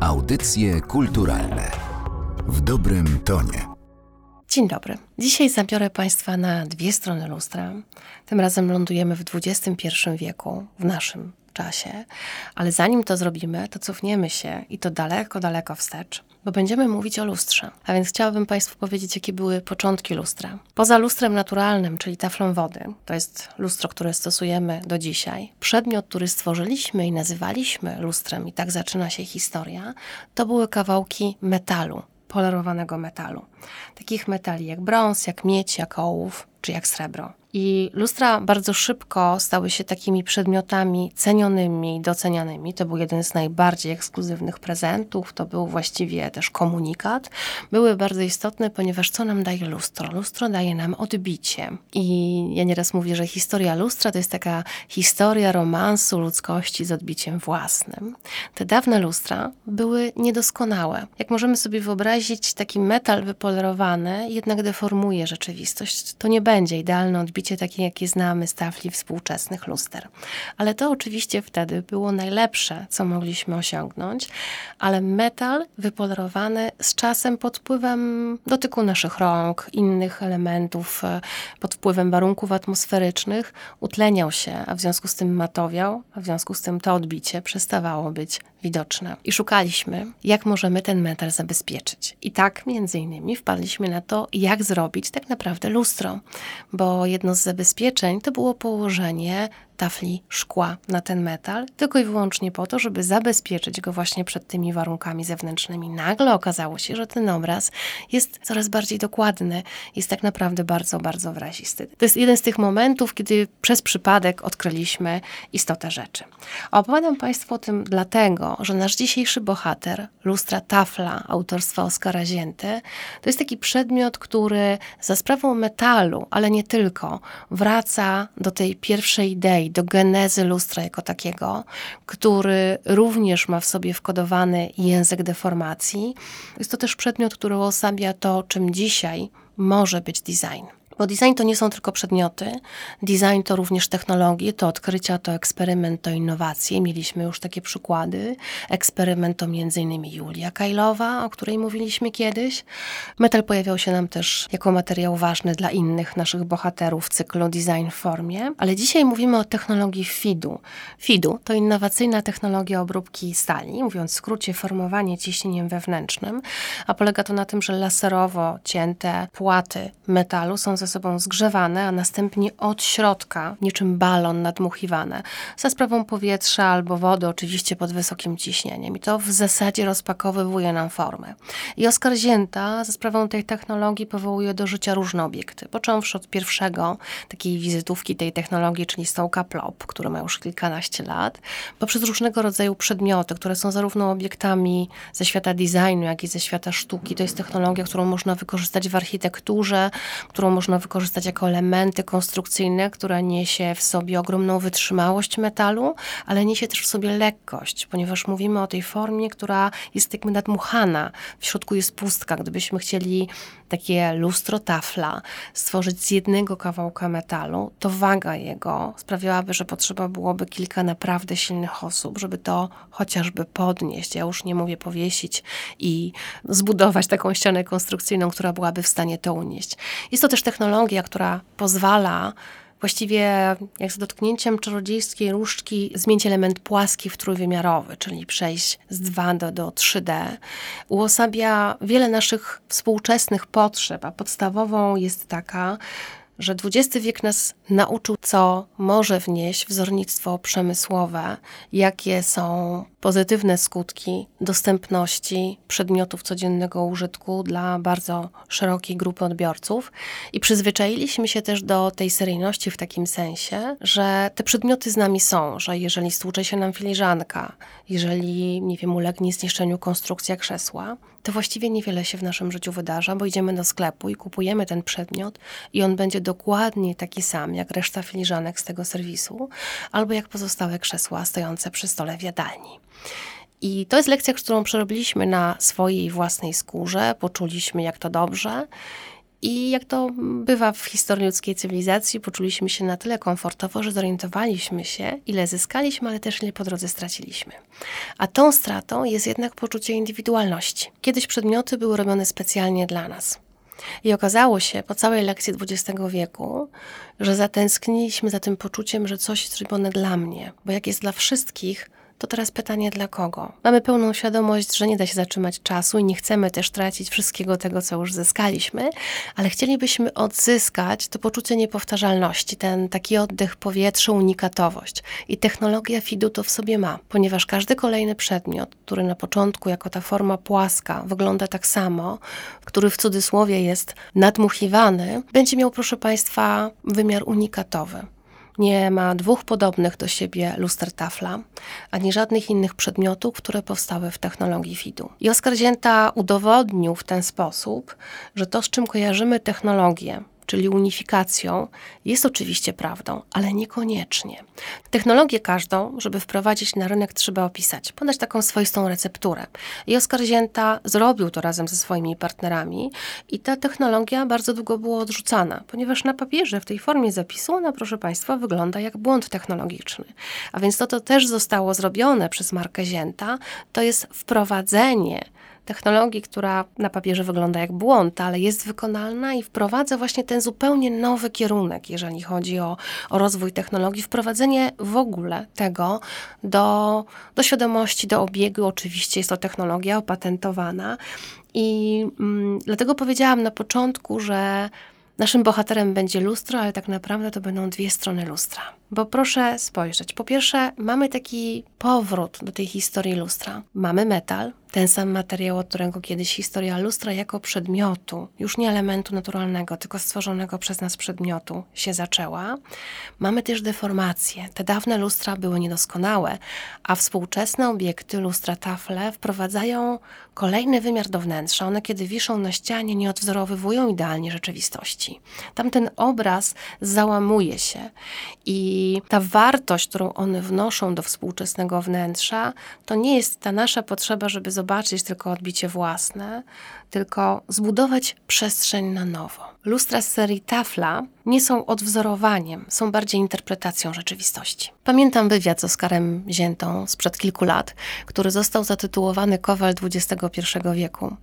Audycje kulturalne w dobrym tonie. Dzień dobry. Dzisiaj zabiorę Państwa na dwie strony lustra. Tym razem lądujemy w XXI wieku, w naszym czasie, ale zanim to zrobimy, to cofniemy się i to daleko, daleko wstecz bo będziemy mówić o lustrze. A więc chciałabym Państwu powiedzieć, jakie były początki lustra. Poza lustrem naturalnym, czyli taflą wody, to jest lustro, które stosujemy do dzisiaj, przedmiot, który stworzyliśmy i nazywaliśmy lustrem, i tak zaczyna się historia, to były kawałki metalu, polerowanego metalu. Takich metali jak brąz, jak miedź, jak ołów czy jak srebro. I lustra bardzo szybko stały się takimi przedmiotami cenionymi i docenianymi. To był jeden z najbardziej ekskluzywnych prezentów, to był właściwie też komunikat. Były bardzo istotne, ponieważ co nam daje lustro? Lustro daje nam odbicie. I ja nieraz mówię, że historia lustra to jest taka historia romansu ludzkości z odbiciem własnym. Te dawne lustra były niedoskonałe. Jak możemy sobie wyobrazić, taki metal wypolerowany jednak deformuje rzeczywistość. To nie będzie idealne odbicie takie, jakie znamy z tafli współczesnych luster. Ale to oczywiście wtedy było najlepsze, co mogliśmy osiągnąć, ale metal wypolerowany z czasem pod wpływem dotyku naszych rąk, innych elementów, e, pod wpływem warunków atmosferycznych utleniał się, a w związku z tym matowiał, a w związku z tym to odbicie przestawało być widoczne. I szukaliśmy, jak możemy ten metal zabezpieczyć. I tak między innymi wpadliśmy na to, jak zrobić tak naprawdę lustro, bo jedno z zabezpieczeń to było położenie tafli szkła na ten metal, tylko i wyłącznie po to, żeby zabezpieczyć go właśnie przed tymi warunkami zewnętrznymi. Nagle okazało się, że ten obraz jest coraz bardziej dokładny, jest tak naprawdę bardzo, bardzo wyrazisty. To jest jeden z tych momentów, kiedy przez przypadek odkryliśmy istotę rzeczy. Opowiadam Państwu o tym dlatego, że nasz dzisiejszy bohater, lustra tafla autorstwa Oskara Zięty, to jest taki przedmiot, który za sprawą metalu, ale nie tylko, wraca do tej pierwszej idei, do genezy lustra jako takiego, który również ma w sobie wkodowany język deformacji. Jest to też przedmiot, który uosabia to, czym dzisiaj może być design. Bo design to nie są tylko przedmioty, design to również technologie, to odkrycia, to eksperyment, to innowacje. Mieliśmy już takie przykłady. Eksperyment to m.in. Julia Kajlowa, o której mówiliśmy kiedyś. Metal pojawiał się nam też jako materiał ważny dla innych naszych bohaterów cyklu Design w formie, ale dzisiaj mówimy o technologii FIDU. FIDU to innowacyjna technologia obróbki stali, mówiąc w skrócie formowanie ciśnieniem wewnętrznym, a polega to na tym, że laserowo cięte płaty metalu są ze sobą zgrzewane, a następnie od środka, niczym balon nadmuchiwane, za sprawą powietrza albo wody, oczywiście pod wysokim ciśnieniem. I to w zasadzie rozpakowywuje nam formę. I Oskar Zięta za sprawą tej technologii powołuje do życia różne obiekty, począwszy od pierwszego takiej wizytówki tej technologii, czyli stołka Plop, który ma już kilkanaście lat, poprzez różnego rodzaju przedmioty, które są zarówno obiektami ze świata designu, jak i ze świata sztuki. To jest technologia, którą można wykorzystać w architekturze, którą można wykorzystać jako elementy konstrukcyjne, która niesie w sobie ogromną wytrzymałość metalu, ale niesie też w sobie lekkość, ponieważ mówimy o tej formie, która jest jakby nadmuchana. W środku jest pustka. Gdybyśmy chcieli takie lustro tafla stworzyć z jednego kawałka metalu, to waga jego sprawiałaby, że potrzeba byłoby kilka naprawdę silnych osób, żeby to chociażby podnieść. Ja już nie mówię powiesić i zbudować taką ścianę konstrukcyjną, która byłaby w stanie to unieść. Jest to też technologia, technologia, która pozwala właściwie jak z dotknięciem czarodziejskiej różdżki zmienić element płaski w trójwymiarowy, czyli przejść z 2 do, do 3D, uosabia wiele naszych współczesnych potrzeb, a podstawową jest taka, że XX wiek nas nauczył, co może wnieść wzornictwo przemysłowe, jakie są pozytywne skutki dostępności przedmiotów codziennego użytku dla bardzo szerokiej grupy odbiorców. I przyzwyczailiśmy się też do tej seryjności w takim sensie, że te przedmioty z nami są, że jeżeli stłucze się nam filiżanka, jeżeli, nie wiem, ulegnie zniszczeniu konstrukcja krzesła, to właściwie niewiele się w naszym życiu wydarza, bo idziemy do sklepu i kupujemy ten przedmiot i on będzie dokładnie taki sam jak reszta filiżanek z tego serwisu, albo jak pozostałe krzesła stojące przy stole w jadalni. I to jest lekcja, którą przerobiliśmy na swojej własnej skórze, poczuliśmy jak to dobrze I jak to bywa w historii ludzkiej cywilizacji, poczuliśmy się na tyle komfortowo, że zorientowaliśmy się, ile zyskaliśmy, ale też ile po drodze straciliśmy. A tą stratą jest jednak poczucie indywidualności. Kiedyś przedmioty były robione specjalnie dla nas. I okazało się po całej lekcji XX wieku, że zatęskniliśmy za tym poczuciem, że coś jest robione dla mnie, bo jak jest dla wszystkich, to teraz pytanie dla kogo? Mamy pełną świadomość, że nie da się zatrzymać czasu i nie chcemy też tracić wszystkiego tego, co już zyskaliśmy, ale chcielibyśmy odzyskać to poczucie niepowtarzalności, ten taki oddech powietrza, unikatowość. I technologia FIDU to w sobie ma, ponieważ każdy kolejny przedmiot, który na początku jako ta forma płaska wygląda tak samo, który w cudzysłowie jest nadmuchiwany, będzie miał, proszę Państwa, wymiar unikatowy. Nie ma dwóch podobnych do siebie luster tafla, ani żadnych innych przedmiotów, które powstały w technologii FIDU. I Oskar Zięta udowodnił w ten sposób, że to, z czym kojarzymy technologię, czyli unifikacją, jest oczywiście prawdą, ale niekoniecznie. Technologię każdą, żeby wprowadzić na rynek, trzeba opisać, podać taką swoistą recepturę. I Oskar Zięta zrobił to razem ze swoimi partnerami i ta technologia bardzo długo była odrzucana, ponieważ na papierze w tej formie zapisu ona, proszę Państwa, wygląda jak błąd technologiczny. A więc to, to też zostało zrobione przez markę Zięta, to jest wprowadzenie technologii, która na papierze wygląda jak błąd, ale jest wykonalna i wprowadza właśnie ten zupełnie nowy kierunek, jeżeli chodzi o, o rozwój technologii, wprowadzenie w ogóle tego do, do świadomości, do obiegu. Oczywiście jest to technologia opatentowana. I mm, dlatego powiedziałam na początku, że naszym bohaterem będzie lustro, ale tak naprawdę to będą dwie strony lustra. Bo proszę spojrzeć. Po pierwsze, mamy taki powrót do tej historii lustra. Mamy metal, ten sam materiał, od którego kiedyś historia lustra jako przedmiotu, już nie elementu naturalnego, tylko stworzonego przez nas przedmiotu, się zaczęła. Mamy też deformacje. Te dawne lustra były niedoskonałe, a współczesne obiekty, lustra tafle, wprowadzają kolejny wymiar do wnętrza. One, kiedy wiszą na ścianie, nie odwzorowywują idealnie rzeczywistości. Tamten obraz załamuje się i i ta wartość, którą one wnoszą do współczesnego wnętrza, to nie jest ta nasza potrzeba, żeby zobaczyć tylko odbicie własne, tylko zbudować przestrzeń na nowo. Lustra z serii Tafla nie są odwzorowaniem, są bardziej interpretacją rzeczywistości. Pamiętam wywiad z Oskarem Ziętą sprzed kilku lat, który został zatytułowany Kowal XXI wieku.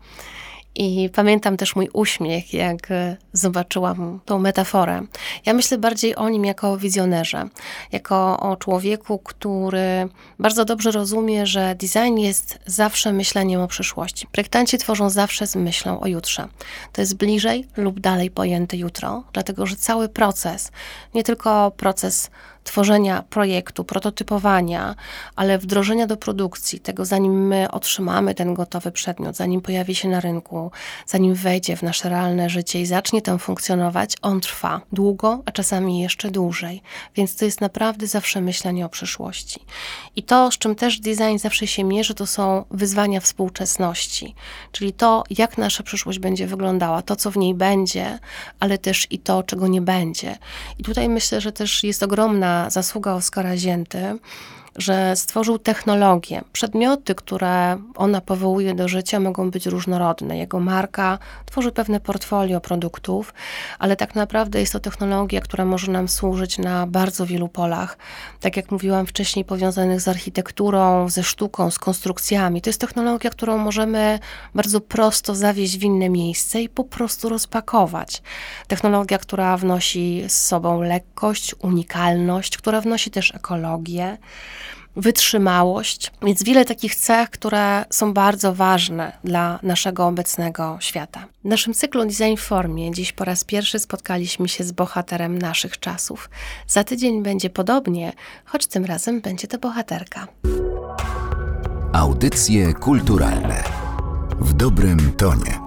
I pamiętam też mój uśmiech, jak e, zobaczyłam tą metaforę. Ja myślę bardziej o nim jako o wizjonerze, jako o człowieku, który bardzo dobrze rozumie, że design jest zawsze myśleniem o przyszłości. Projektanci tworzą zawsze z myślą o jutrze. To jest bliżej lub dalej pojęte jutro, dlatego że cały proces, nie tylko proces tworzenia projektu, prototypowania, ale wdrożenia do produkcji, tego zanim my otrzymamy ten gotowy przedmiot, zanim pojawi się na rynku, zanim wejdzie w nasze realne życie i zacznie tam funkcjonować, on trwa długo, a czasami jeszcze dłużej. Więc to jest naprawdę zawsze myślenie o przyszłości. I to, z czym też design zawsze się mierzy, to są wyzwania współczesności, czyli to, jak nasza przyszłość będzie wyglądała, to, co w niej będzie, ale też i to, czego nie będzie. I tutaj myślę, że też jest ogromna zasługa Oskara Zięty, że stworzył technologię. Przedmioty, które ona powołuje do życia, mogą być różnorodne. Jego marka tworzy pewne portfolio produktów, ale tak naprawdę jest to technologia, która może nam służyć na bardzo wielu polach. Tak jak mówiłam wcześniej, powiązanych z architekturą, ze sztuką, z konstrukcjami. To jest technologia, którą możemy bardzo prosto zawieźć w inne miejsce i po prostu rozpakować. Technologia, która wnosi z sobą lekkość, unikalność, która wnosi też ekologię wytrzymałość, więc wiele takich cech, które są bardzo ważne dla naszego obecnego świata. W naszym cyklu Design Formie dziś po raz pierwszy spotkaliśmy się z bohaterem naszych czasów. Za tydzień będzie podobnie, choć tym razem będzie to bohaterka. Audycje kulturalne w dobrym tonie.